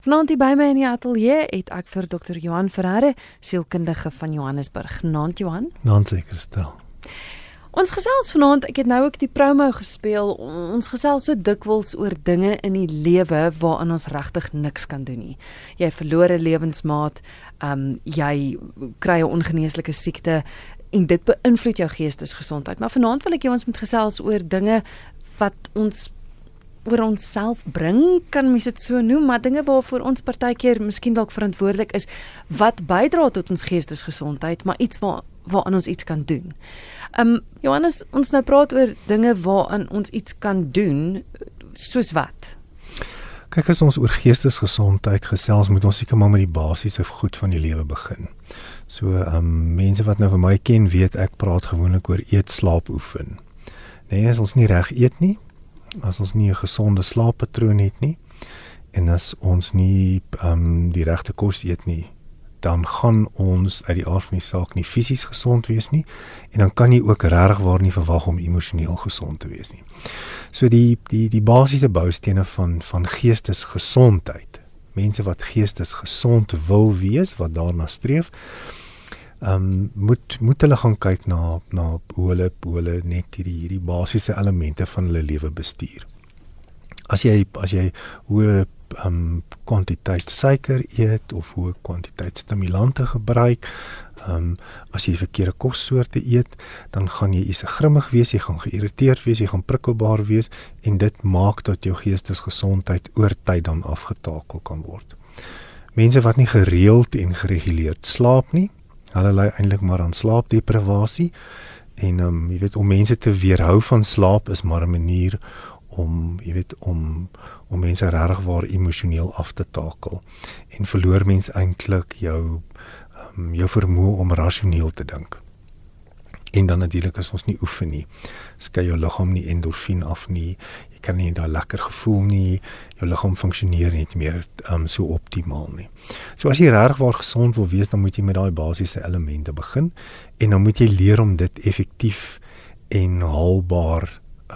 Vanaand by my in die ateljee het ek vir Dr. Johan Ferreira, sielkundige van Johannesburg. Naand Johan. Naand seker stel. Ons gesels vanaand, ek het nou ook die promo gespeel. Ons gesels so dikwels oor dinge in die lewe waaraan ons regtig niks kan doen nie. Jy verloor 'n lewensmaat, ehm um, jy kry 'n ongeneeslike siekte en dit beïnvloed jou geestesgesondheid. Maar vanaand wil ek jou ons moet gesels oor dinge wat ons oor onsself bring, kan mens dit so noem, maar dinge waarvoor ons partykeer miskien dalk verantwoordelik is wat bydra tot ons geestesgesondheid, maar iets waar waaraan ons iets kan doen. Um Johannes, ons nou praat oor dinge waaraan ons iets kan doen, soos wat? Kyk as ons oor geestesgesondheid gesels, moet ons seker maar met die basiese goed van die lewe begin. So um mense wat nou vir my ken, weet ek praat gewoonlik oor eet, slaap, oefen. Nee, as ons nie reg eet nie, as ons nie 'n gesonde slaappatroon het nie en as ons nie um, die regte kos eet nie, dan gaan ons uit die aard van die saak nie fisies gesond wees nie en dan kan jy ook regtig waar nie verwag om emosioneel gesond te wees nie. So die die die basiese boustene van van geestesgesondheid. Mense wat geestesgesond wil wees, wat daarna streef, ehm um, moet moet hulle gaan kyk na na hoe hulle hoe hulle net hierdie hierdie basiese elemente van hulle lewe bestuur. As jy as jy hoe ehm um, kwantiteit suiker eet of hoe kwantiteit stimulante gebruik, ehm um, as jy verkeerde kossoorte eet, dan gaan jy is grimmig wees, jy gaan geïrriteerd wees, jy gaan prikkelbaar wees en dit maak dat jou geestesgesondheid oor tyd dan afgetakel kan word. Mense wat nie gereeld en gereguleerd slaap nie, Hulle ly eintlik maar aan slaapdeprivasie en ehm um, jy weet om mense te weerhou van slaap is maar 'n manier om jy weet om om mense regtig waar emosioneel af te takel. En verloor mens eintlik jou um, jou vermoë om rasioneel te dink. En dan natuurlik as ons nie oefen nie, skei jou liggaam nie endorfien af nie kan nie daai lekker gevoel nie, jou liggaam funksioneer nie meer um so optimaal nie. So as jy regtig waar gesond wil wees, dan moet jy met daai basiese elemente begin en dan moet jy leer om dit effektief en haalbaar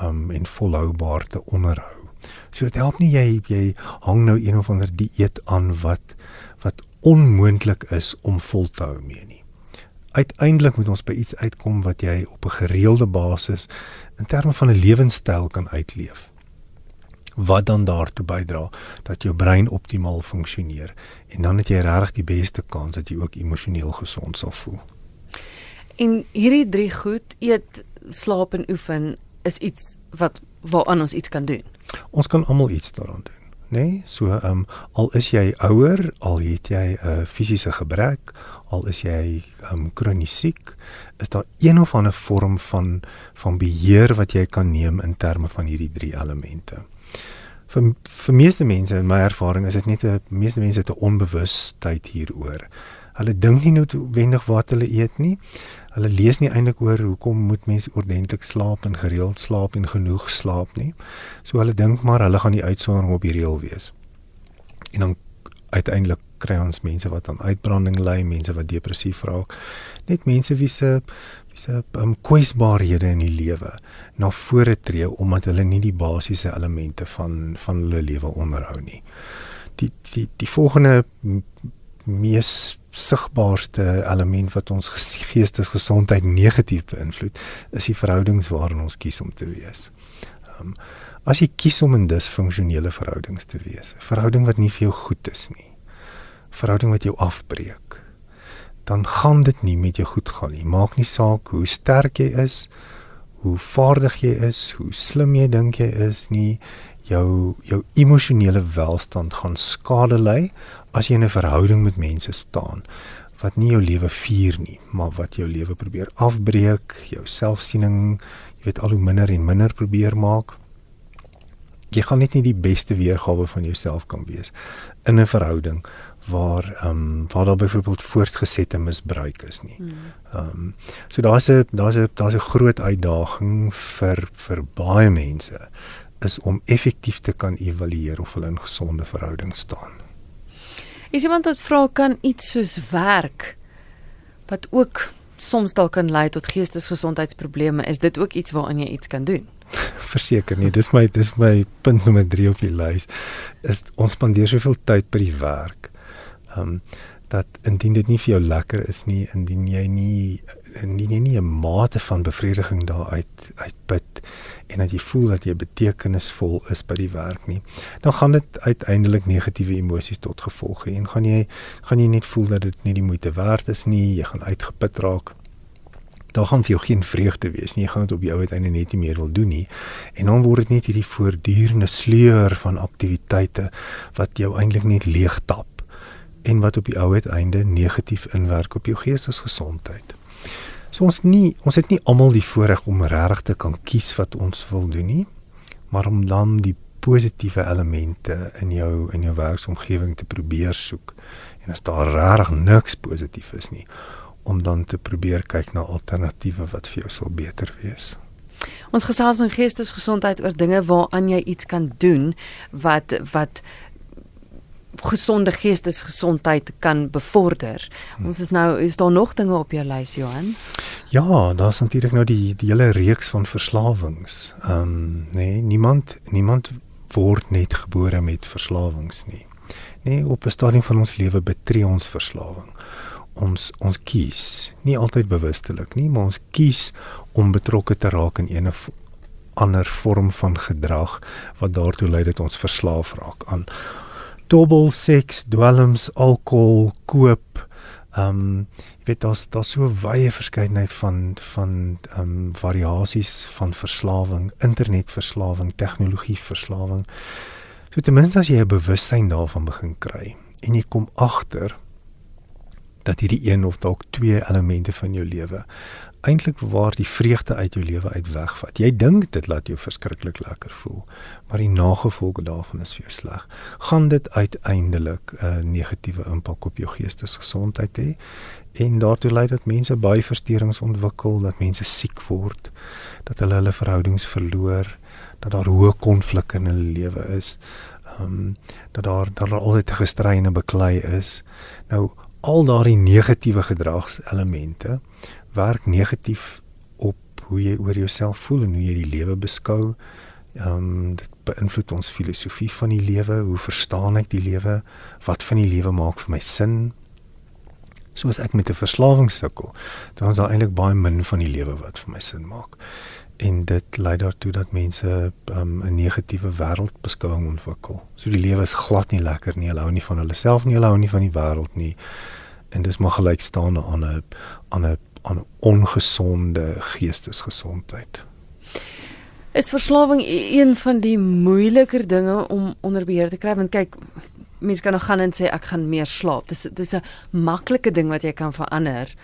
um en volhoubaar te onderhou. So dit help nie jy jy hang nou een of ander dieet aan wat wat onmoontlik is om vol te hou mee nie uiteindelik moet ons by iets uitkom wat jy op 'n gereelde basis in terme van 'n lewenstyl kan uitleef wat dan daartoe bydra dat jou brein optimaal funksioneer en dan het jy regtig die beste kans dat jy ook emosioneel gesond sal voel. En hierdie drie goed, eet, slaap en oefen is iets wat waaraan ons iets kan doen. Ons kan almal iets daaraan doen. Nee, so ehm um, al is jy ouer, al het jy 'n uh, fisiese gebrek, al is jy ehm um, kronies siek, is daar een of ander vorm van van beheer wat jy kan neem in terme van hierdie drie elemente vir vir meeste mense in my ervaring is dit net 'n meeste mense het 'n onbewustheid hieroor. Hulle dink nie noodwendig wat hulle eet nie. Hulle lees nie eintlik oor hoekom moet mense ordentlik slaap en gereeld slaap en genoeg slaap nie. So hulle dink maar hulle gaan die uitsondering op die reël wees. En dan uiteindelik kry ons mense wat aan uitbranding ly, mense wat depressief raak, net mense wie se se um, kwesbaarhede in die lewe na vore tree omdat hulle nie die basiese elemente van van hulle lewe onderhou nie. Die die die volgende mees sigbaarste element wat ons geestesgesondheid negatief beïnvloed, is die verhoudings waarin ons kies om te wees. Um, as jy kies om in disfunksionele verhoudings te wees, 'n verhouding wat nie vir jou goed is nie, verhouding wat jou afbreek, dan gaan dit nie met jou goed gaan nie. Maak nie saak hoe sterk jy is, hoe vaardig jy is, hoe slim jy dink jy is nie, jou jou emosionele welstand gaan skade ly as jy in 'n verhouding met mense staan wat nie jou lewe vier nie, maar wat jou lewe probeer afbreek, jou selfsiening, jy weet al hoe minder en minder probeer maak. Jy gaan net nie die beste weergawe van jouself kan wees in 'n verhouding waar ehm um, waar daar byvoorbeeld voortgesette misbruik is nie. Hmm. Ehm um, so daar's 'n daar's 'n daar's 'n groot uitdaging vir vir baie mense is om effektief te kan evalueer of hulle in gesonde verhouding staan. Is iemand wat vra kan iets soos werk wat ook soms dalk kan lei tot geestesgesondheidsprobleme, is dit ook iets waaraan jy iets kan doen? Verseker nie, dis my dis my punt nommer 3 op die lys. Is ons spandeer soveel tyd by die werk. Ehm um, dat indien dit nie vir jou lekker is nie, indien jy nie indien jy nie 'n mate van bevrediging daaruit uitput en dat jy voel dat jy betekenisvol is by die werk nie, dan gaan dit uiteindelik negatiewe emosies tot gevolg hê en gaan jy gaan jy net voel dat dit nie die moeite werd is nie, jy gaan uitgeput raak. Daar gaan vir jou geen vreugde wees nie. Jy gaan dit op die ou uiteinde net nie meer wil doen nie. En dan word dit net hierdie voortdurende sleur van aktiwiteite wat jou eintlik net leeg tap en wat op die ou uiteinde negatief inwerk op jou geestesgesondheid. So ons nie ons het nie almal die voorreg om regtig te kan kies wat ons wil doen nie, maar om dan die positiewe elemente in jou in jou werksomgewing te probeer soek. En as daar regtig niks positief is nie, om dan te probeer kyk na alternatiewe wat vir jou sal beter wees. Ons gesels oor geestesgesondheid oor dinge waaraan jy iets kan doen wat wat gesonde geestesgesondheid kan bevorder. Hmm. Ons is nou is daar nog dinge op jou lys Johan? Ja, daar's natuurlik nou die die hele reeks van verslawings. Ehm um, nee, niemand niemand word net gebore met verslawings nie. Nee, op 'n stadium van ons lewe betree ons verslawing. Ons ons kies, nie altyd bewustelik nie, maar ons kies om betrokke te raak in 'n ander vorm van gedrag wat daartoe lei dat ons verslaaf raak aan dobbel seks, dwelms, alkohol, koop. Ehm um, jy weet daar's daar's so wye verskeidenheid van van ehm um, variasies van verslawing, internetverslawing, tegnologieverslawing. So ten minste as jy 'n bewustheid daarvan begin kry en jy kom agter dat hierdie een of dalk twee elemente van jou lewe eintlik waar die vreugde uit jou lewe uit wegvat. Jy dink dit laat jou verskriklik lekker voel, maar die nagevolge daarvan is vir jou sleg. Gaan dit uiteindelik 'n uh, negatiewe impak op jou geestesgesondheid hê en daartoe lei dat mense baie versteurings ontwikkel, dat mense siek word, dat hulle hulle verhoudings verloor, dat daar hoë konflik in hulle lewe is. Ehm um, dat daar dat daar altyd gestry en beklei is. Nou al daardie negatiewe gedragselemente werk negatief op hoe jy oor jouself voel en hoe jy die lewe beskou. Ehm um, dit beïnvloed ons filosofie van die lewe, hoe verstaan ek die lewe? Wat van die lewe maak vir my sin? Soos ek met 'n verslawing sukkel, dan is daar eintlik baie min van die lewe wat vir my sin maak. En dit lei daartoe dat mense um, 'n negatiewe wêreldbeskouing ontwikkel. So die lewe is glad nie lekker nie. Hulle hou nie van hulle self nie, hulle hou nie van die wêreld nie. En dis maar gelykstaande aan 'n aan 'n aan ongesonde geestesgesondheid. Is verslawing e-, een van die moeiliker dinge om onder beheer te kry want kyk mense kan nog gaan en sê ek gaan meer slaap. Dis dis 'n maklike ding wat jy kan verander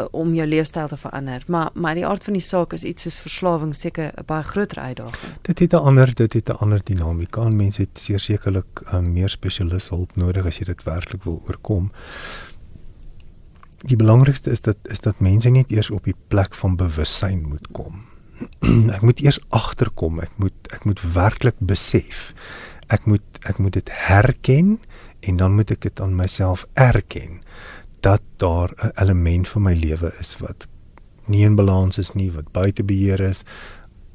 uh, om jou leefstyl te verander. Maar maar die aard van die saak is iets soos verslawing seker 'n baie groter uitdaging. Dit het 'n ander dit het 'n ander dinamika. Mense het sekerlik um, meer spesialiste hulp nodig as jy dit werklik wil oorkom die belangrikste is dat is dat mense net eers op die plek van bewussyn moet kom. ek moet eers agterkom, ek moet ek moet werklik besef. Ek moet ek moet dit herken en dan moet ek dit aan myself erken dat daar 'n element van my lewe is wat nie in balans is nie, wat buite beheer is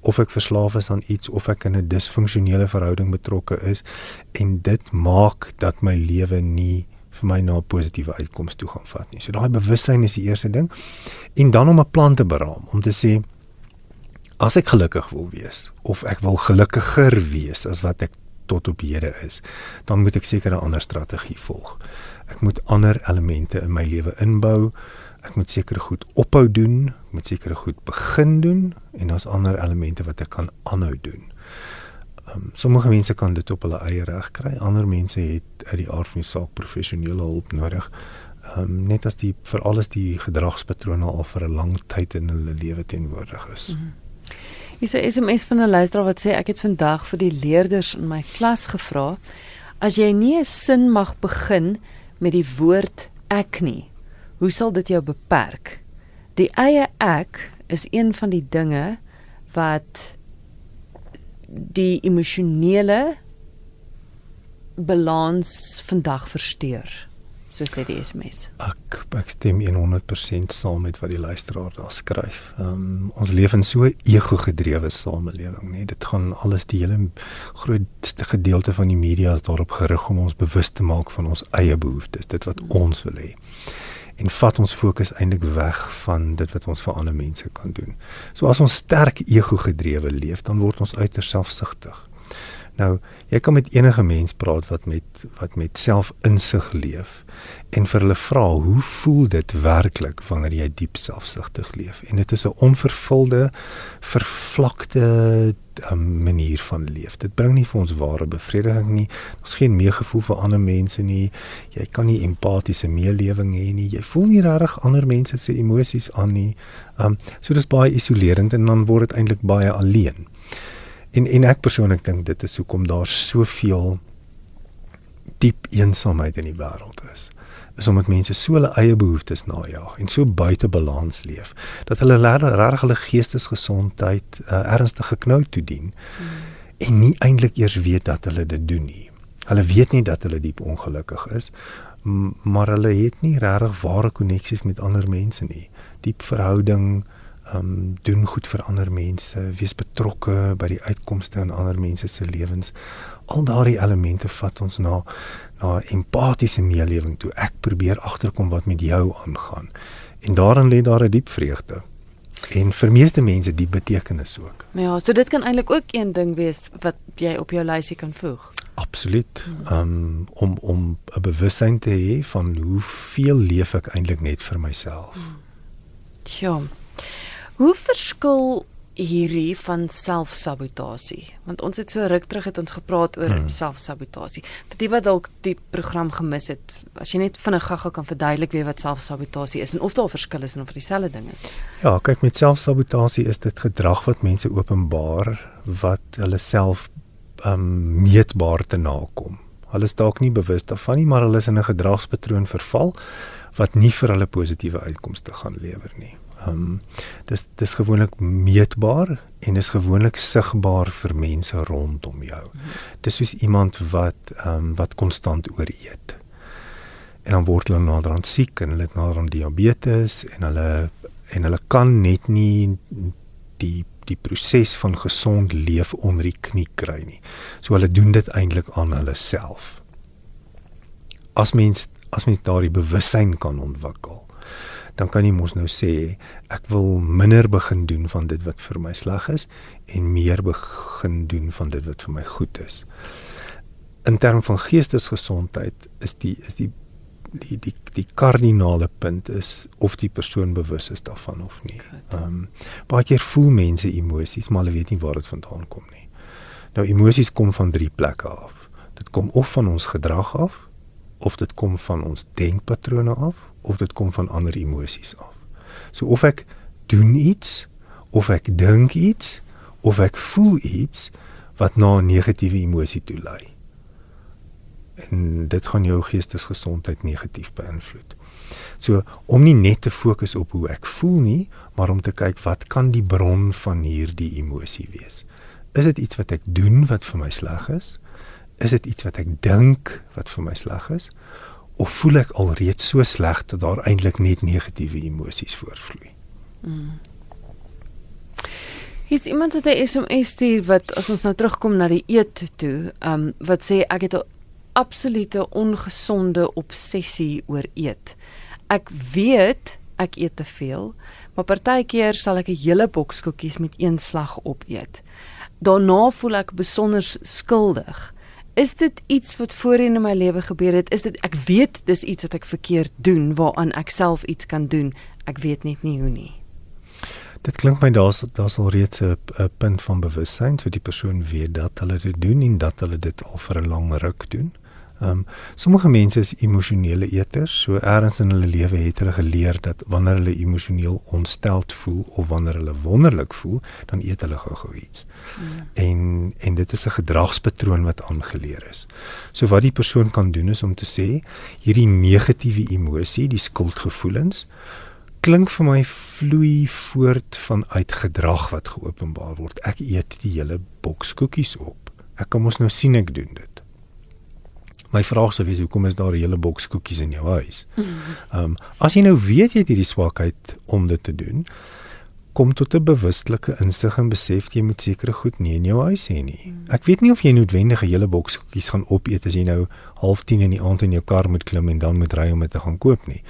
of ek verslaaf is aan iets of ek in 'n disfunksionele verhouding betrokke is en dit maak dat my lewe nie vir my na 'n positiewe uitkoms toe gaan vat nie. So daai bewustheid is die eerste ding. En dan om 'n plan te beraam om te sê as ek gelukkig wil wees of ek wil gelukkiger wees as wat ek tot op hede is, dan moet ek seker 'n ander strategie volg. Ek moet ander elemente in my lewe inbou. Ek moet seker goed ophou doen, moet seker goed begin doen en daar's ander elemente wat ek kan aanhou doen. Um, sommige mense kan dit op hulle eie reg kry, ander mense het uit die aard van die saak professionele hulp nodig. Um, net as die vir alles die gedragspatrone al vir 'n lang tyd in hulle lewe teenwoordig is. Mm -hmm. Is 'n SMS van 'n luisteraar wat sê ek het vandag vir die leerders in my klas gevra as jy nie 'n sin mag begin met die woord ek nie, hoe sal dit jou beperk? Die eie ek is een van die dinge wat die emosionele balans vandag versteur. so sê die SMS. Ek ek stem 100% saam met wat die luisteraar daar skryf. Ehm um, ons leef in so ego-gedrewe samelewing, nee, dit gaan alles die hele grootste gedeelte van die media is daarop gerig om ons bewus te maak van ons eie behoeftes, dit wat ons wil hê en vat ons fokus eintlik weg van dit wat ons vir ander mense kan doen. So as ons sterk ego-gedrewe leef, dan word ons uiters selfsugtig. Nou, jy kan met enige mens praat wat met wat met selfinsig leef en vir hulle vra, "Hoe voel dit werklik wanneer jy diep selfsugtig leef?" En dit is 'n onvervulde, vervlakte um, manier van leef. Dit bring nie vir ons ware bevrediging nie. Ons geen meegevoel vir ander mense nie. Jy kan nie empatiese meelewing hê nie. Jy voel nie regtig ander mense se emosies aan nie. Um so dis baie isolerend en dan word dit eintlik baie alleen. En en ek persoonlik dink dit is hoekom daar soveel diep eensaamheid in die wêreld is. Is omdat mense so hulle eie behoeftes najag en so buite balans leef dat hulle regtig hulle geestesgesondheid uh, ernstig geknou toe dien mm. en nie eintlik eers weet dat hulle dit doen nie. Hulle weet nie dat hulle diep ongelukkig is, maar hulle het nie regtig ware koneksies met ander mense nie. Diep verhouding, um doen goed vir ander mense, wees betrokke by die uitkomste in ander mense se lewens. Al daardie elemente vat ons na na empatiese meelewing toe. Ek probeer agterkom wat met jou aangaan. En daarin lê daar 'n diep vreugde. En vir meeste mense die betekenis ook. Ja, so dit kan eintlik ook een ding wees wat jy op jou lysie kan voeg. Absoluut. Um om om 'n bewussyn te hê van hoeveel leef ek eintlik net vir myself. Ja. Hoe verskil hierdie van selfsabotasie? Want ons het so ruk terug het ons gepraat oor hmm. selfsabotasie. Vir die wat dalk die program gemis het, as jy net vinnig gou kan verduidelik weer wat selfsabotasie is en of daar verskil is en of dit dieselfde ding is. Ja, kyk met selfsabotasie is dit gedrag wat mense openbaar wat hulle self um meetbaar te nakom. Hulle is dalk nie bewus daarvan nie, maar hulle is in 'n gedragspatroon verval wat nie vir hulle positiewe uitkomste gaan lewer nie. Ehm um, dis dis gewoonlik meetbaar en is gewoonlik sigbaar vir mense rondom jou. Dis soos iemand wat ehm um, wat konstant ooreet. En dan word hulle naderhand siek en hulle het naderhand diabetes en hulle en hulle kan net nie die die proses van gesond leef onder die knie kry nie. So hulle doen dit eintlik aan hulle self. As mens as mens daardie bewussyn kan ontwikkel dan kan jy mos nou sê ek wil minder begin doen van dit wat vir my sleg is en meer begin doen van dit wat vir my goed is. In terme van geestesgesondheid is die is die die die die kardinale punt is of die persoon bewus is daarvan of nie. Ehm um, baie keer voel mense emosies maar hulle weet nie waar dit vandaan kom nie. Nou emosies kom van drie plekke af. Dit kom of van ons gedrag af of dit kom van ons denkpatrone af of dit kom van ander emosies af. So of ek doen iets of ek dink iets of ek voel iets wat na 'n negatiewe emosie toe lei. En dit gaan jou geestesgesondheid negatief beïnvloed. So om nie net te fokus op hoe ek voel nie, maar om te kyk wat kan die bron van hierdie emosie wees? Is dit iets wat ek doen wat vir my sleg is? Is dit iets wat ek dink wat vir my sleg is? Of voel ek alreeds so sleg dat daar eintlik net negatiewe emosies voorvloei. Mm. Hier's iemand wat 'n SMS stuur wat as ons nou terugkom na die eet toe, ehm um, wat sê ek het 'n absolute ongesonde obsessie oor eet. Ek weet ek eet te veel, maar partykeer sal ek 'n hele boks koekies met een slag opeet. Daarna voel ek besonder skuldig. Is dit iets wat voorheen in my lewe gebeur het? Is dit ek weet dis iets wat ek verkeerd doen waaraan ek self iets kan doen. Ek weet net nie hoe nie. Dit klink my daar's daar's al reeds 'n punt van bewussyn vir die persoon weet dat hulle dit doen en dat hulle dit al vir 'n lang ruk doen. Ehm um, sommige mense is emosionele eters, so eers in hulle lewe het hulle geleer dat wanneer hulle emosioneel ontsteld voel of wanneer hulle wonderlik voel, dan eet hulle gou-gou iets. Ja. En en dit is 'n gedragspatroon wat aangeleer is. So wat die persoon kan doen is om te sê hierdie negatiewe emosie, die skuldgevoelens klink vir my vloei voort vanuit gedrag wat geopenbaar word. Ek eet die hele boks koekies op. Ek kan mos nou sien ek doen dit My vraag sou wees hoekom is daar 'n hele boks koekies in jou huis? Ehm um, as jy nou weet jy het hierdie swakheid om dit te doen, kom tot 'n bewustelike insig en besef jy moet sekere goed nie in jou huis hê nie. Ek weet nie of jy noodwendig 'n hele boks koekies gaan opeet as jy nou 0.30 in die aand in jou kar moet klim en dan moet ry om dit te gaan koop nie.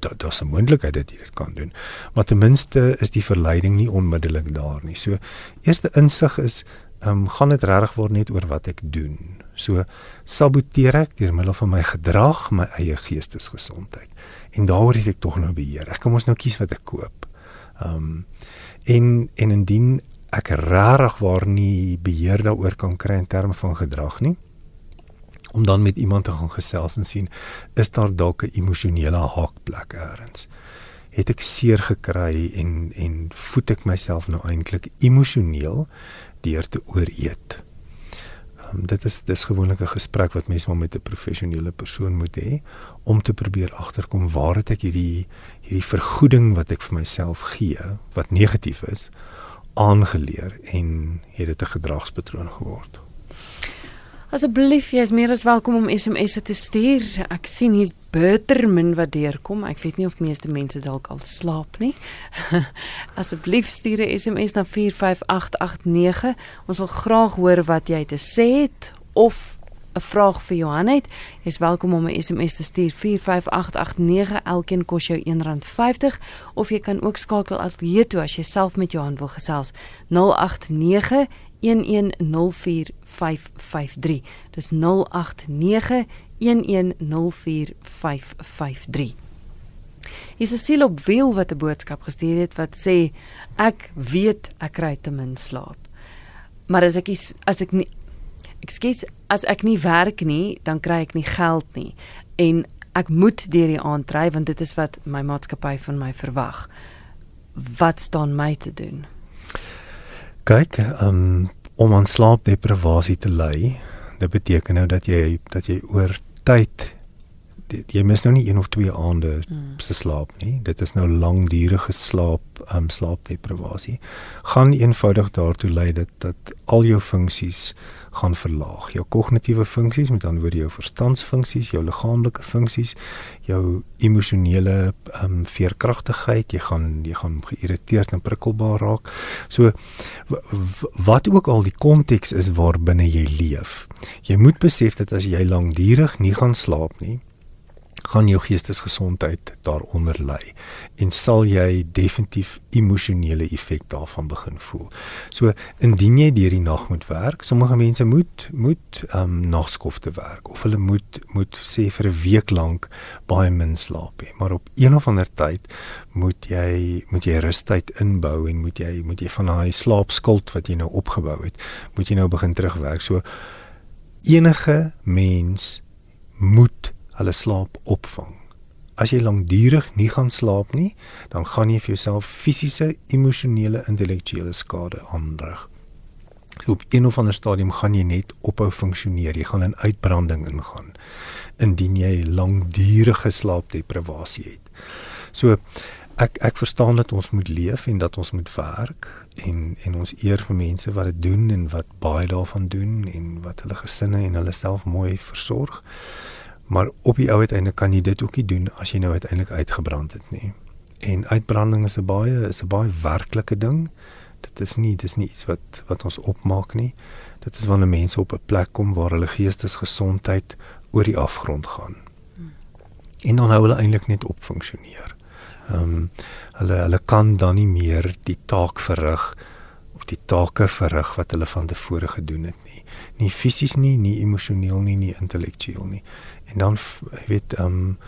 Daar daar's 'n moontlikheid dat jy dit kan doen. Maar ten minste is die verleiding nie onmiddellik daar nie. So eerste insig is um, gaan dit regtig word net oor wat ek doen. So saboteer ek deur middel van my gedrag my eie geestesgesondheid. En daaroor het ek tog nou beheer. Ek kan mos nou kies wat ek koop. Ehm um, en en indien ek regtig waar nie beheer daaroor kan kry in terme van gedrag nie om dan met iemand te gaan gesels en sien is daar dalk 'n emosionele haakplek elders het ek seer gekry en en voed ek myself nou eintlik emosioneel deur te ooreet. Um, dit is dis gewoonlik 'n gesprek wat mens maar met 'n professionele persoon moet hê om te probeer agterkom waar het ek hierdie hierdie vergoeding wat ek vir myself gee wat negatief is aangeleer en het dit 'n gedragspatroon geword. Asseblief, jy is meer as welkom om SMS'e te stuur. Ek sien hier's Bittermin wat deurkom. Ek weet nie of meeste mense dalk al slaap nie. Asseblief stuur 'n SMS na 45889. Ons wil graag hoor wat jy te sê het of 'n vraag vir Johan het. Jy's welkom om 'n SMS te stuur 45889. Elkeen kos jou R1.50 of jy kan ook skakel ateljee toe as jy self met Johan wil gesels. 089 1104553. Dis 089 1104553. Is 'n siel op wiel wat 'n boodskap gestuur het wat sê ek weet ek kry te min slaap. Maar as ek as ek nie ekskuus as ek nie werk nie, dan kry ek nie geld nie en ek moet deur die aand ry want dit is wat my maatskappy van my verwag. Wat staan my te doen? Kyk, um, om aan slaapdeprivasie te ly, dit beteken nou dat jy dat jy oor tyd jy mis nou nie een of twee aande hmm. se slaap nie. Dit is nou langdurige slaap, um, slaapdeprivasie. Gaan eenvoudig daartoe lei dat dat al jou funksies gaan verlaag. Jou kognitiewe funksies, met ander woorde jou verstandsfunksies, jou liggaamlike funksies, jou emosionele ehm um, veerkragtigheid, jy gaan jy gaan geïrriteerd en prikkelbaar raak. So wat ook al die konteks is waarbinne jy leef. Jy moet besef dat as jy lankdurig nie gaan slaap nie, gaan jou geestesgesondheid daaronder ly en sal jy definitief emosionele effek daarvan begin voel. So indien jy deur die nag moet werk, sommige mense moet moet ehm um, nagskofte werk of hulle moet moet sê vir 'n week lank baie min slaap hê, maar op een of ander tyd moet jy moet jy rustyd inbou en moet jy moet jy van daai slaapskuld wat jy nou opgebou het, moet jy nou begin terugwerk. So enige mens moet hulle slaap opvang. As jy lankdurig nie gaan slaap nie, dan gaan jy vir jouself fisiese, emosionele, intellektuele skade aanbring. Op een of ander stadium gaan jy net ophou funksioneer, jy gaan in uitbranding ingaan indien jy lankdurige slaapdeprivasie het. So ek ek verstaan dat ons moet leef en dat ons moet werk en en ons eer vir mense wat dit doen en wat baie daarvan doen en wat hulle gesinne en hulle self mooi versorg. Maar op die ou uiteinde kan jy dit ook nie doen as jy nou uiteindelik uitgebrand het nie. En uitbranding is 'n baie is 'n baie werklike ding. Dit is nie dis nie iets wat wat ons opmaak nie. Dit is wanneer mense op 'n plek kom waar hulle geestesgesondheid oor die afgrond gaan. En dan hou hulle eintlik net op funksioneer. Ehm um, hulle hulle kan dan nie meer die taak verrig of die take verrig wat hulle van tevore gedoen het nie. Nie fisies nie, nie emosioneel nie, nie intellektueel nie. En dan jy weet ehm um,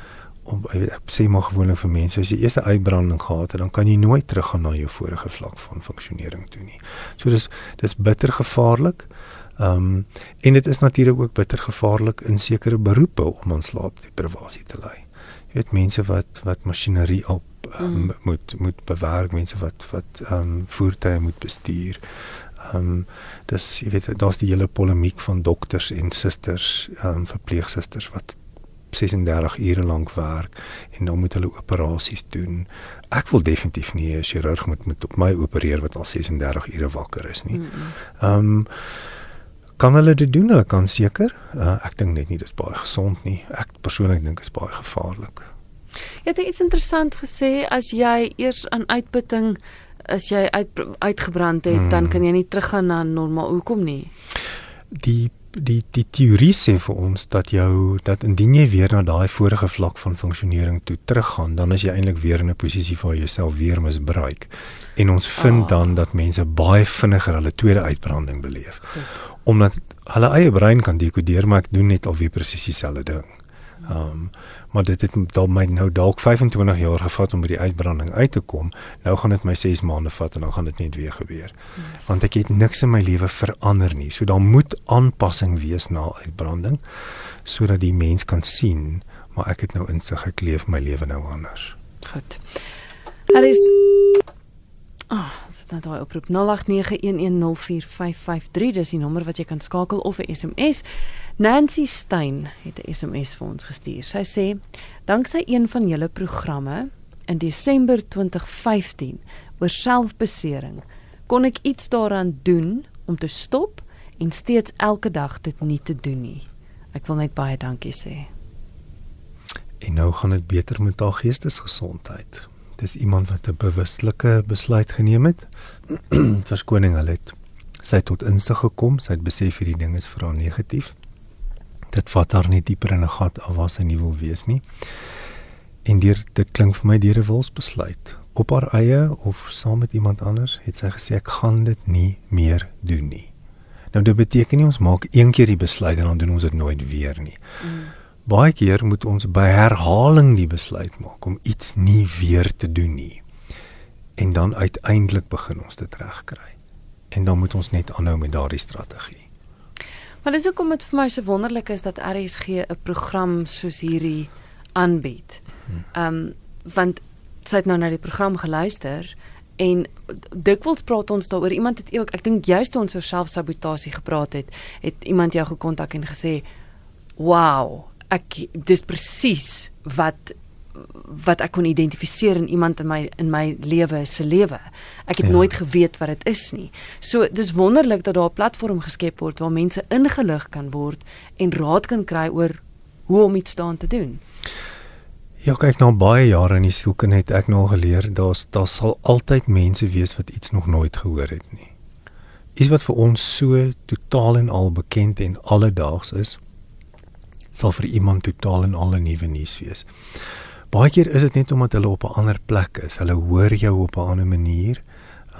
om ek, sê maar gewoonlik vir mense as jy eers 'n uitbranding gehad het, dan kan jy nooit teruggaan na jou vorige vlak van funksionering toe nie. So dis dis bitter gevaarlik. Ehm um, en dit is natuurlik ook bitter gevaarlik in sekere beroepe om aan slaapdeprivasie te ly. Jy weet mense wat wat masjinerie op um, mm. moet moet bewerk, mense wat wat ehm um, voertuie moet bestuur. Ehm um, dis jy weet daar's die hele polemiek van dokters en susters, ehm um, verpleegsusters wat 36 ure lank werk en dan moet hulle operasies doen. Ek wil definitief nie 'n chirurg moet moet op my opereer wat al 36 ure wakker is nie. Ehm um, kan hulle dit doen? Hulle kan seker. Uh, ek dink net nie dis baie gesond nie. Ek persoonlik dink dit is baie gevaarlik. Jy het iets interessant gesê as jy eers aan uitputting as jy uit uitgebrand het, hmm. dan kan jy nie teruggaan na normaal. Hoekom nie? Die die die teorie sê vir ons dat jou dat indien jy weer na daai vorige vlak van funksionering toe teruggaan, dan is jy eintlik weer in 'n posisie waar jy jouself weer misbruik. En ons vind oh. dan dat mense baie vinniger hulle tweede uitbranding beleef. Goed. Omdat hulle eie brein kan dekodeer, maar ek doen net alweer presies dieselfde ding. Ehm um, maar dit het dalk my nou dalk 25 jaar gevat om by die uitbranding uit te kom. Nou gaan dit my 6 maande vat en dan gaan dit net weer gebeur. Hmm. Want ek het niks in my lewe verander nie. So daar moet aanpassing wees na uitbranding sodat die mens kan sien maar ek het nou insig ek leef my lewe nou anders. Goed. Is Ah, nou daai oproep 0891104553 dis die nommer wat jy kan skakel of 'n SMS. Nancy Stein het 'n SMS vir ons gestuur. Sy sê: "Danksy een van julle programme in Desember 2015 oor selfbesering, kon ek iets daaraan doen om te stop en steeds elke dag dit nie te doen nie. Ek wil net baie dankie sê." En nou gaan dit beter met haar geestesgesondheid dis iemand wat 'n bewuslike besluit geneem het. Verskoning hulle het sy tot insig gekom, sy het besef hierdie ding is vir haar negatief. Dit vat haar nie dieper in 'n gat af waar sy nie wil wees nie. En deur dit klink vir my deur 'n wilsbesluit op haar eie of saam met iemand anders het sy gesê ek gaan dit nie meer doen nie. Nou dit beteken nie ons maak een keer die besluit en dan doen ons dit nooit weer nie. Mm. Baie keer moet ons by herhaling die besluit maak om iets nie weer te doen nie. En dan uiteindelik begin ons dit regkry. En dan moet ons net aanhou met daardie strategie. Maar dis hoekom dit vir my so wonderlik is dat RSG 'n program soos hierdie aanbied. Ehm um, want sy het nou na die program geluister en dikwels praat ons daaroor iemand het ook ek dink juist ons oor selfsabotasie gepraat het, het iemand jou gekontak en gesê, "Wow, ek dis presies wat wat ek kon identifiseer in iemand in my in my lewe se lewe. Ek het ja. nooit geweet wat dit is nie. So dis wonderlik dat daar 'n platform geskep word waar mense ingelig kan word en raad kan kry oor hoe om iets daan te doen. Ja, kyk nou baie jare in die sielke net ek nou geleer daar's daar sal altyd mense wees wat iets nog nooit gehoor het nie. Iets wat vir ons so totaal en al bekend en alledaags is sal vir iemand totaal en al 'n nuwe nuus wees. Baie keer is dit net omdat hulle op 'n ander plek is. Hulle hoor jou op 'n ander manier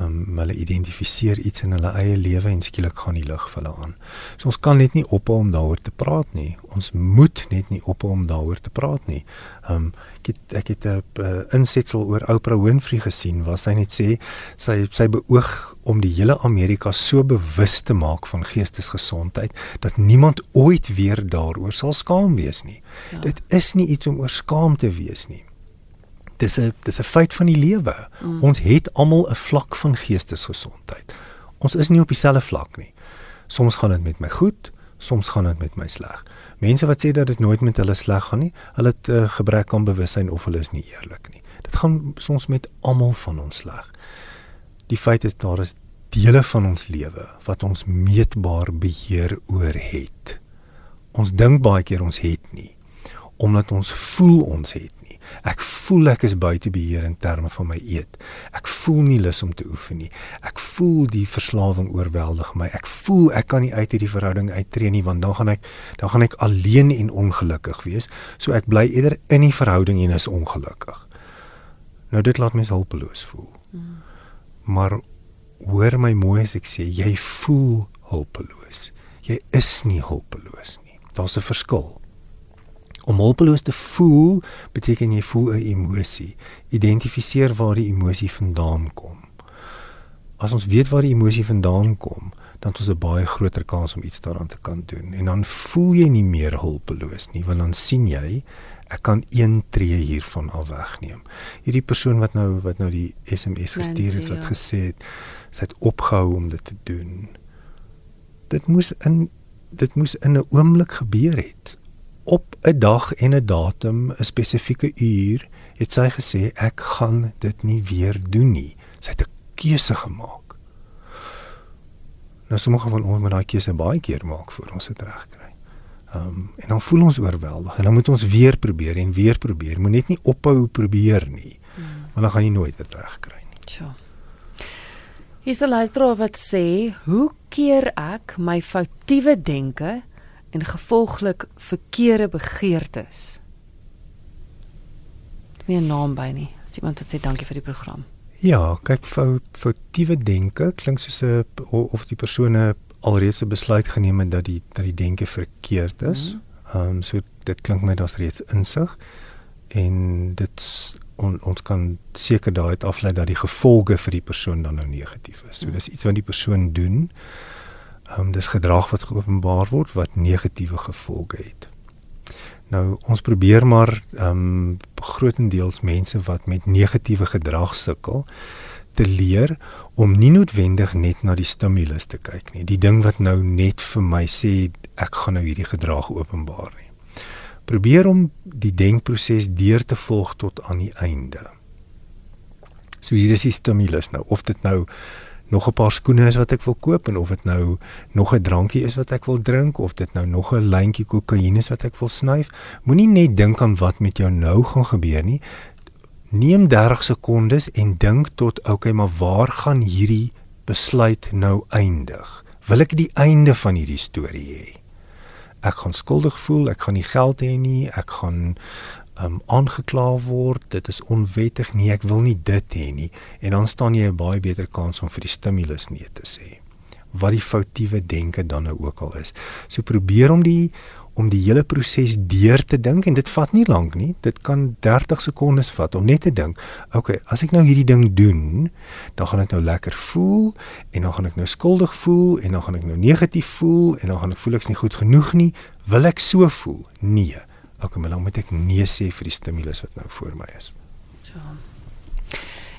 um, hulle identifiseer iets in hulle eie lewe en skielik gaan die lig vir hulle aan. So ons kan net nie ophou om daaroor te praat nie. Ons moet net nie ophou om daaroor te praat nie. Um ek het ek het 'n uh, insetsel oor Oprah Winfrey gesien waar sy net sê sy sy beoog om die hele Amerika so bewus te maak van geestesgesondheid dat niemand ooit weer daaroor sal skaam wees nie. Ja. Dit is nie iets om oor skaam te wees nie dis 'n dis 'n feit van die lewe. Mm. Ons het almal 'n vlak van geestesgesondheid. Ons is nie op dieselfde vlak nie. Soms gaan dit met my goed, soms gaan dit met my sleg. Mense wat sê dat dit nooit met hulle sleg gaan nie, hulle het 'n uh, gebrek aan bewussyn of hulle is nie eerlik nie. Dit gaan soms met almal van ons sleg. Die feit is daar is dele van ons lewe wat ons meetbaar beheer oor het. Ons dink baie keer ons het nie omdat ons voel ons het Ek voel ek is buite beheer in terme van my eet. Ek voel nie lus om te oefen nie. Ek voel die verslawing oorweldig my. Ek voel ek kan nie uit hierdie verhouding uittreë nie want dan gaan ek dan gaan ek alleen en ongelukkig wees. So ek bly eerder in die verhouding en is ongelukkig. Nou dit laat my hulpeloos voel. Hmm. Maar hoor my mooi as ek sê jy voel hulpeloos. Jy is nie hulpeloos nie. Daar's 'n verskil. Om hulpeloos te voel beteken jy voel 'n emosie. Identifiseer waar die emosie vandaan kom. As ons weet waar die emosie vandaan kom, dan het ons 'n baie groter kans om iets daaraan te kan doen. En dan voel jy nie meer hulpeloos nie, want dan sien jy ek kan een tree hiervan af wegneem. Hierdie persoon wat nou wat nou die SMS gestuur het wat ja. gesê het sy het opgehou om dit te doen. Dit moes in dit moes in 'n oomblik gebeur het op 'n dag en 'n datum, 'n spesifieke uur, het sy gesê ek gaan dit nie weer doen nie. Sy het 'n keuse gemaak. Nou sommige van ons moet daai keuse baie keer maak voor ons dit reg kry. Ehm um, en dan voel ons oorweldig en dan moet ons weer probeer en weer probeer. Moet net nie ophou probeer nie. Hmm. Want dan gaan jy nooit dit reg kry nie. Sjoe. Hier is 'n luisteraar wat sê, "Hoe keer ek my foutiewe denke en gevolglik verkeerde begeertes?" Nie 'n naam by nie. As iemand wat sê dankie vir die program. Ja, kyk fout foutiewe denke klink soos 'n of die persone alreeds 'n besluit geneem het dat die dat die denke verkeerd is. Mhm. Ehm mm um, so dit klink my daar's reeds insig en dit on, ons kan seker daai uit aflei dat die gevolge vir die persoon dan nou negatief is. So dis iets wat die persoon doen. Ehm um, dis gedrag wat geopenbaar word wat negatiewe gevolge het. Nou ons probeer maar ehm um, grootendeels mense wat met negatiewe gedrag sukkel te leer om nie noodwendig net na die stimulus te kyk nie. Die ding wat nou net vir my sê ek gaan nou hierdie gedrag openbaar nie probeer om die denkproses deur te volg tot aan die einde. So hier is die stimulus nou of dit nou nog 'n paar skoene is wat ek wil koop en of dit nou nog 'n drankie is wat ek wil drink of dit nou nog 'n lyntjie kokaine is wat ek wil snyf, moenie net dink aan wat met jou nou gaan gebeur nie. Neem 30 sekondes en dink tot okay, maar waar gaan hierdie besluit nou eindig? Wil ek die einde van hierdie storie hê? ek gaan skuldig voel, ek gaan nie geld hê nie, ek gaan um aangekla word, dit is onwettig nie, ek wil nie dit hê nie en dan staan jy 'n baie beter kans om vir die stimulus nee te sê. Wat die foutiewe denke dan nou ook al is. So probeer om die om die hele proses deur te dink en dit vat nie lank nie. Dit kan 30 sekondes vat om net te dink, okay, as ek nou hierdie ding doen, dan gaan ek nou lekker voel en dan gaan ek nou skuldig voel en dan gaan ek nou negatief voel en dan gaan ek voel ek's nie goed genoeg nie. Wil ek so voel? Nee. Okay, maar dan moet ek nee sê vir die stimulus wat nou voor my is. Ja.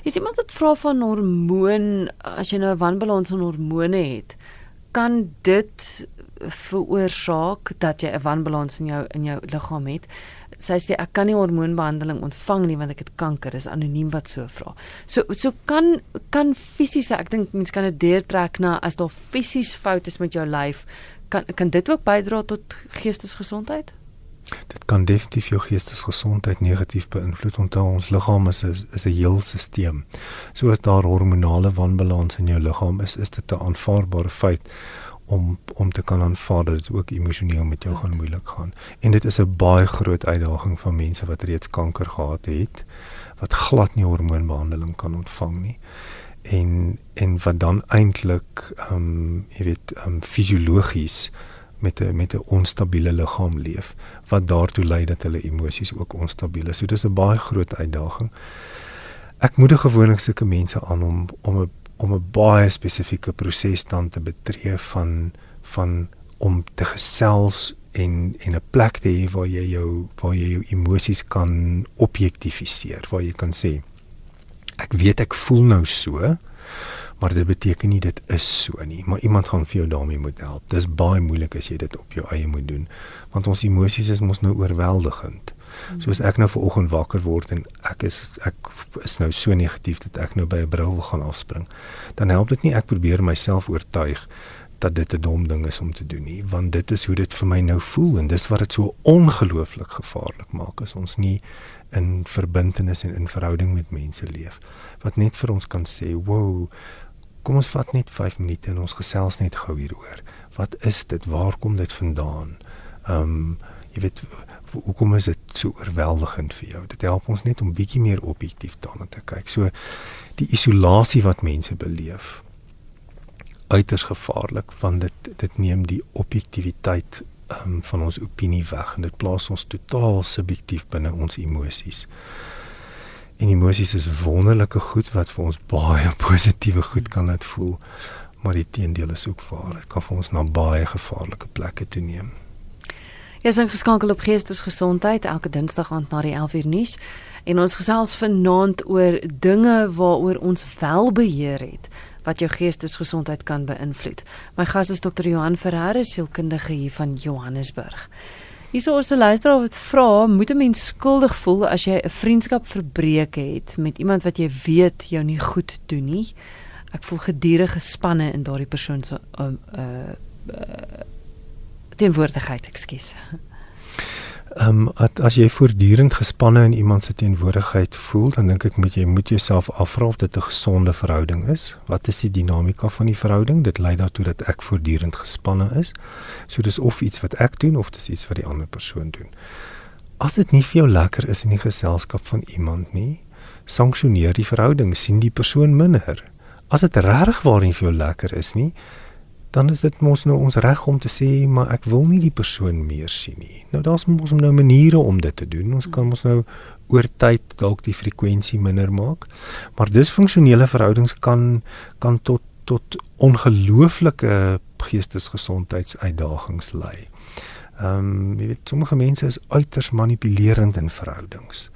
Is iemand wat vra van hormoon as jy nou 'n wanbalans in hormone het, kan dit veroorsaak dat jy 'n wanbalans in jou in jou liggaam het. Sy sê ek kan nie hormoonbehandeling ontvang nie want ek het kanker, is anoniem wat so vra. So so kan kan fisiese, ek dink mense kan dit deurtrek na as daar fisies foute is met jou lyf, kan kan dit ook bydra tot geestesgesondheid? Dit kan definitief jou geestesgesondheid negatief beïnvloed want ons liggaam is 'n is 'n heel stelsel. So as daar hormonale wanbalans in jou liggaam is, is dit 'n aanvaarbare feit om om te kan aanvaar dat dit ook emosioneel met jou gaan moeilik gaan. En dit is 'n baie groot uitdaging vir mense wat reeds kanker gehad het wat glad nie hormoonbehandeling kan ontvang nie. En en wat dan eintlik ehm um, jy weet ehm um, fisiologies met 'n met 'n onstabiele liggaam leef wat daartoe lei dat hulle emosies ook onstabiel is. So dis 'n baie groot uitdaging. Ek moedig gewoonlik sulke mense aan om om 'n om 'n baie spesifieke proses dan te betree van van om te gesels en en 'n plek te hê waar jy jou waar jy jou emosies kan objektifiseer, waar jy kan sê ek weet ek voel nou so, maar dit beteken nie dit is so nie, maar iemand gaan vir jou daarmee moet help. Dis baie moeilik as jy dit op jou eie moet doen, want ons emosies is mos nou oorweldigend. Soos ek nou ver oggend wakker word en ek is ek is nou so negatief dat ek nou by 'n bril wil gaan afspring. Dan help dit nie ek probeer myself oortuig dat dit 'n dom ding is om te doen nie, want dit is hoe dit vir my nou voel en dis wat dit so ongelooflik gevaarlik maak as ons nie in verbintenis en in verhouding met mense leef wat net vir ons kan sê, "Wow, kom ons vat net 5 minute en ons gesels net gou hieroor. Wat is dit? Waar kom dit vandaan?" Ehm um, jy weet hoekom is dit so oorweldigend vir jou? Dit help ons net om bietjie meer objektief daarna te kyk. So die isolasie wat mense beleef uiters gevaarlik want dit dit neem die objektiviteit um, van ons opinie weg en dit plaas ons totaal subjektief binne ons emosies. En emosies is wonderlike goed wat vir ons baie positiewe goed kan laat voel, maar die teendeel is ook waar. Dit kan vir ons na baie gevaarlike plekke toe neem. Jy is ingeskakel op Geestesgesondheid elke Dinsdag aand na die 11uur nuus en ons gesels vanaand oor dinge waaroor ons wel beheer het wat jou geestesgesondheid kan beïnvloed. My gas is Dr. Johan Ferreira, sielkundige hier van Johannesburg. Hierso is 'n luisteraar wat vra, moet 'n mens skuldig voel as jy 'n vriendskap verbreek het met iemand wat jy weet jou nie goed doen nie? ek voel gedurig gespanne in daardie persoon se uh, uh, uh teenwoordigheid, ekskuus. Ehm um, as jy voortdurend gespanne in iemand se teenwoordigheid voel, dan dink ek moet jy moet jouself afvra of dit 'n gesonde verhouding is. Wat is die dinamika van die verhouding? Dit lei daartoe dat ek voortdurend gespanne is. So dis of iets wat ek doen of dis iets wat die ander persoon doen. As dit nie vir jou lekker is in die geselskap van iemand nie, sanksioneer die verhouding, sien die persoon minder. As dit regtig waar nie vir jou lekker is nie, dan is dit mos nou ons reg om te sê maar ek wil nie die persoon meer sien nie. Nou daar's mos nou maniere om dit te doen. Ons kan mos nou oor tyd dalk die frekwensie minder maak. Maar disfunksionele verhoudings kan kan tot tot ongelooflike geestesgesondheidsuitdagings lei. Ehm um, jy weet sommige mense is uiters manipulerend in verhoudings.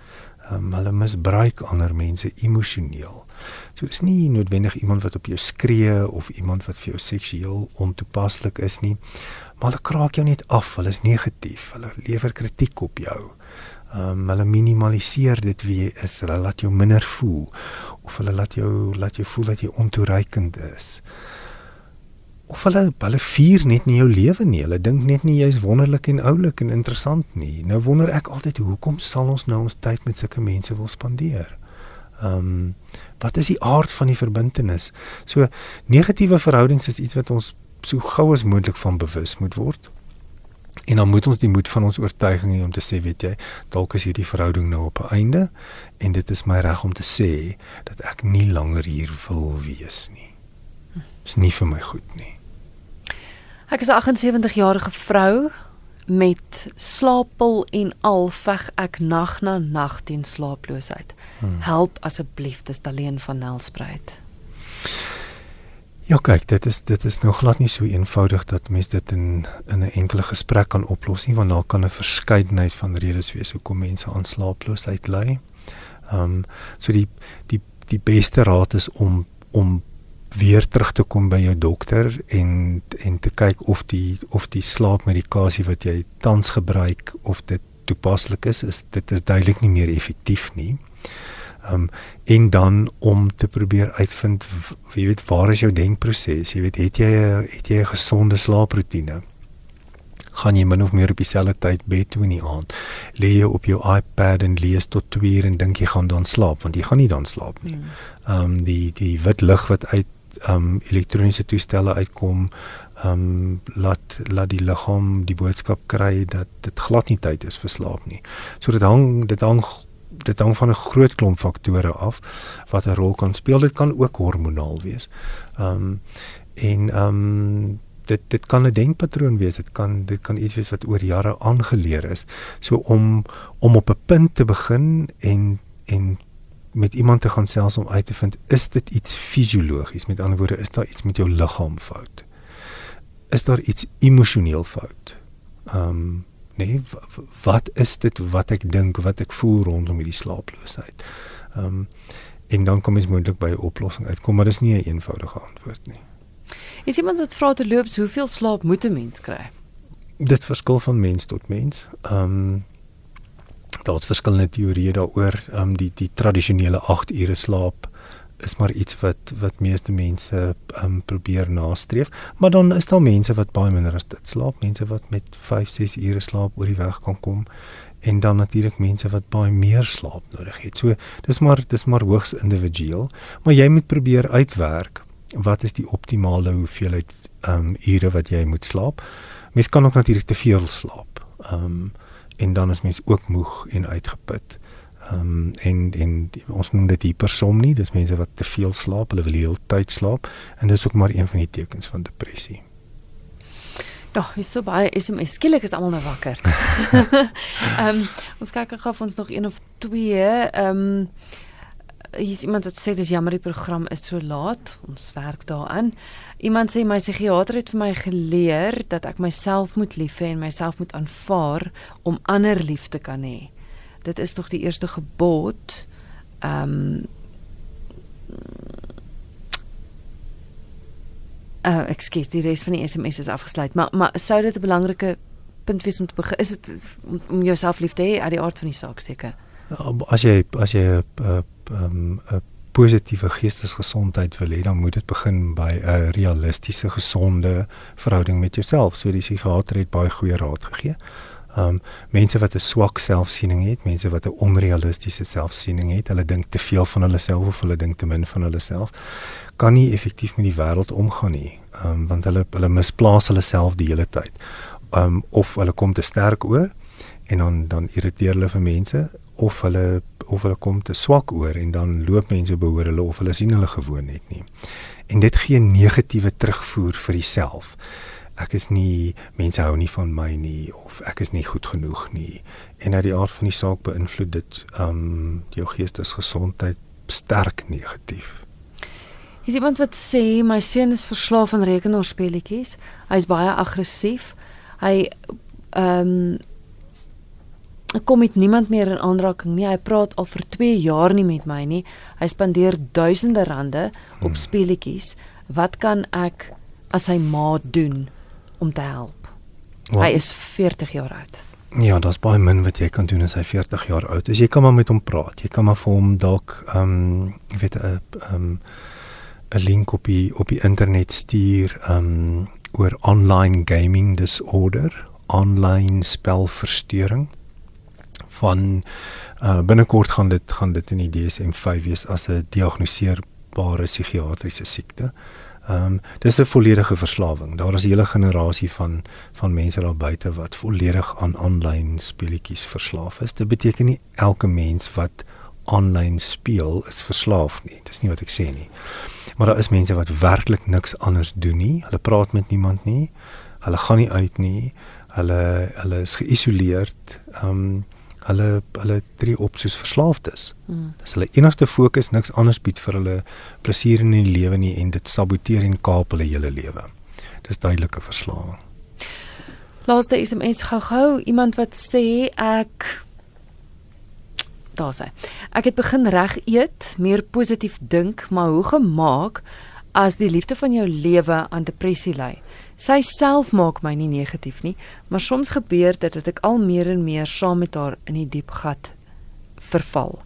Um, hulle misbruik ander mense emosioneel. So dis nie noodwendig iemand wat op jou skree of iemand wat vir jou seksueel ontoepaslik is nie, maar hulle kraak jou net af. Hulle is negatief. Hulle lewer kritiek op jou. Ehm um, hulle minimaliseer dit wie jy is. Hulle laat jou minder voel of hulle laat jou laat jou voel dat jy ontoereikend is. Of hulle hulle vier net nie jou lewe nie. Hulle dink net nie jy's wonderlik en oulik en interessant nie. Nou wonder ek altyd hoekom sal ons nou ons tyd met sulke mense wil spandeer? Ehm um, wat is die aard van die verbintenis? So negatiewe verhoudings is iets wat ons so gou as moontlik van bewus moet word. En dan moet ons die moed van ons oortuiging hê om te sê, weet jy, dalk is hierdie verhouding nou op 'n einde en dit is my reg om te sê dat ek nie langer hier wil wees nie. Dit is nie vir my goed nie. Ek is 'n 78 jarige vrou met slaappil en al veg ek nag na nag teen slaaploosheid. Hmm. Help asseblief, dis Daleen van Nelspruit. Ja, kyk, dit is dit is nog glad nie so eenvoudig dat mens dit in in 'n enkele gesprek kan oplos nie, want daar kan 'n verskeidenheid van redes wees hoekom mense aan slaaploosheid ly. Ehm um, so die die die beste raad is om om weer terug te kom by jou dokter en en te kyk of die of die slaapmedikasie wat jy tans gebruik of dit toepaslik is, is dit is duidelik nie meer effektief nie. Ehm um, en dan om te probeer uitvind jy weet waar is jou denkproses? Jy weet het jy het jy 'n gesonde slaaproetine? gaan jy min of meer op dieselfde tyd bed toe in die aand. Lê jy op jou iPad en lees tot 2 uur en dink jy gaan dan slaap want jy gaan nie dan slaap nie. Hmm. Ehm um, die die wit lig wat uit um elektroniese toestelle uitkom um laat laat die liggaam die boodskap kry dat dit glad nie tyd is vir slaap nie. So dit hang dit hang dit hang van 'n groot klomp faktore af wat 'n rol kan speel. Dit kan ook hormonaal wees. Um en um dit dit kan 'n denkpatroon wees. Dit kan dit kan iets wees wat oor jare aangeleer is. So om om op 'n punt te begin en en met iemand te gaan selfs om uit te vind is dit iets fisiologies met ander woorde is daar iets met jou liggaam fout? Is daar iets emosioneel fout? Ehm um, nee wat is dit wat ek dink wat ek voel rondom hierdie slaaploosheid? Ehm um, en dan kom ons moontlik by 'n oplossing uitkom maar dis nie 'n eenvoudige antwoord nie. Is iemand wat vra te loop hoeveel slaap moet 'n mens kry? Dit verskil van mens tot mens. Ehm um, daar's verskillende teorieë daaroor. Ehm um, die die tradisionele 8 ure slaap is maar iets wat wat meeste mense ehm um, probeer nastreef, maar dan is daar mense wat baie minder as dit slaap, mense wat met 5, 6 ure slaap oor die weg kan kom en dan natuurlik mense wat baie meer slaap nodig het. So dis maar dis maar hoogs individueel, maar jy moet probeer uitwerk wat is die optimale hoeveelheid ehm um, ure wat jy moet slaap. Mens kan ook natuurlik te veel slaap. Ehm um, en dan is mens ook moeg en uitgeput. Ehm um, en en die, ons noem dit hipersomnie, dis mense wat te veel slaap, hulle wil heeltyd slaap en dis ook maar een van die tekens van depressie. Ja, is so baie hom skielik is almal nou wakker. Ehm um, ons kyk gou of ons nog een of twee ehm um, hier's iemand wat sê dis jammer die program is so laat. Ons werk daaraan. Iemand sê my psigiatër het vir my geleer dat ek myself moet lief hê en myself moet aanvaar om ander lief te kan hê. Dit is tog die eerste gebod. Ehm um, Uh, ekskuus, die res van die SMS is afgesluit, maar maar sou dit 'n belangrike punt wees om te begin? Is dit om, om jouself lief te hê uit die aard van die saak seker? Ja, as jy as jy 'n uh, 'n um, 'n positiewe geestesgesondheid wil hê, dan moet dit begin by 'n realistiese gesonde verhouding met jouself. So die psigiater het baie goeie raad gegee. Um mense wat 'n swak selfsiening het, mense wat 'n onrealistiese selfsiening het, hulle dink te veel van hulle self of hulle dink te min van hulle self, kan nie effektief met die wêreld omgaan nie. Um want hulle hulle misplaas hulle self die hele tyd. Um of hulle kom te sterk oor en dan dan irriteer hulle vir mense of hulle of hulle kom te swak oor en dan loop mense behoor hulle of hulle sien hulle gewoon net nie. En dit gee negatiewe terugvoer vir jouself ek is nie mense hou nie van my nie of ek is nie goed genoeg nie en uit die aard van die saak beïnvloed dit um jou geestesgesondheid sterk negatief. Is iemand wat sê my seun is verslaaf aan rekenaarspeletjies. Hy's baie aggressief. Hy um ek kom met niemand meer in aanraking nie. Hy praat al vir 2 jaar nie met my nie. Hy spandeer duisende rande op hmm. speletjies. Wat kan ek as hy ma doen om te help. Wat? Hy is 40 jaar oud. Ja, daar's baie min wat jy kan doen as hy 40 jaar oud is. Jy kan maar met hom praat. Jy kan maar vir hom dalk ehm um, jy weet 'n ehm um, 'n link op die op die internet stuur ehm um, oor online gaming disorder, online spelversteuring van uh, binnekort gaan dit gaan dit in die DSM-5 wees as 'n diagnoseerbare psigiatriese siekte. Ehm um, dis 'n volledige verslawing. Daar is 'n hele generasie van van mense daar buite wat volledig aan aanlyn speletjies verslaaf is. Dit beteken nie elke mens wat aanlyn speel is verslaaf nie. Dis nie wat ek sê nie. Maar daar is mense wat werklik niks anders doen nie. Hulle praat met niemand nie. Hulle gaan nie uit nie. Hulle hulle is geïsoleerd. Ehm um, hulle hulle tree op soos verslaafdes. Mm. Dis hulle enigste fokus, niks anders bied vir hulle plesier in die lewe nie en dit saboteer en kaap hulle hele lewe. Dis duidelike verslawing. Laaste SMS gou-gou iemand wat sê ek daar sê ek het begin reg eet, meer positief dink, maar hoe gemaak as die liefde van jou lewe aan depressie ly? Sy self maak my nie negatief nie, maar soms gebeur dit dat ek al meer en meer saam met haar in die diep gat verval.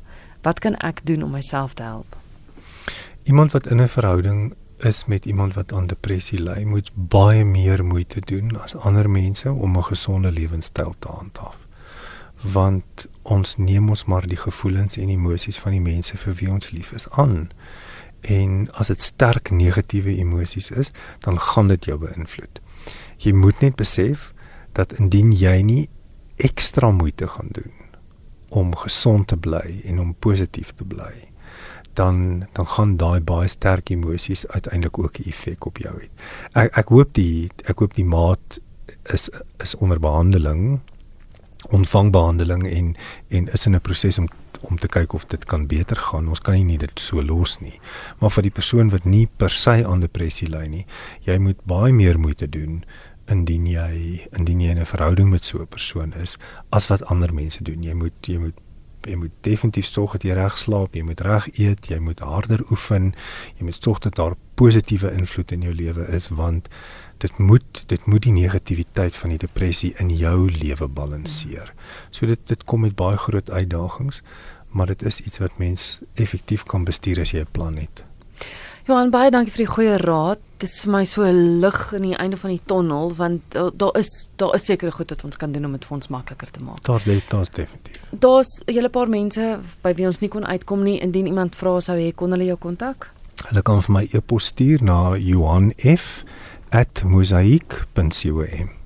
Wat kan ek doen om myself te help? Iemand wat in 'n verhouding is met iemand wat aan depressie ly, moet baie meer moeite doen as ander mense om 'n gesonde lewenstyl te handhaaf. Want ons neem ons maar die gevoelens en emosies van die mense vir wie ons lief is aan en as dit sterk negatiewe emosies is, dan gaan dit jou beïnvloed. Jy moet net besef dat indien jy nie ekstra moeite gaan doen om gesond te bly en om positief te bly, dan dan gaan daai baie sterk emosies uiteindelik ook 'n effek op jou hê. Ek ek hoop die ek hoop die maat is is onder behandeling ontvang behandeling en en is in 'n proses om om te kyk of dit kan beter gaan. Ons kan nie dit so los nie. Maar vir die persoon wat nie per se aan depressie ly nie, jy moet baie meer moeite doen indien jy indien jy in 'n verhouding met so 'n persoon is as wat ander mense doen. Jy moet jy moet jy moet definitief sorg dat jy reg slaap, jy moet reg eet, jy moet harder oefen, jy moet sorg dat daar positiewe invloed in jou lewe is want dit moet dit moet die negativiteit van die depressie in jou lewe balanseer. So dit dit kom met baie groot uitdagings maar dit is iets wat mens effektief kan bestuur as jy 'n plan het. Johan baie dankie vir die goeie raad. Dit is vir my so lig in die einde van die tonnel want daar is daar is sekere goed wat ons kan doen om dit vir ons makliker te maak. Daar lê daar's definitief. Daar's 'n hele paar mense by wie ons nie kon uitkom nie. Indien iemand vra sou hê kon hulle jou kontak? Hulle kan vir my e-pos stuur na johanf@mosaik.com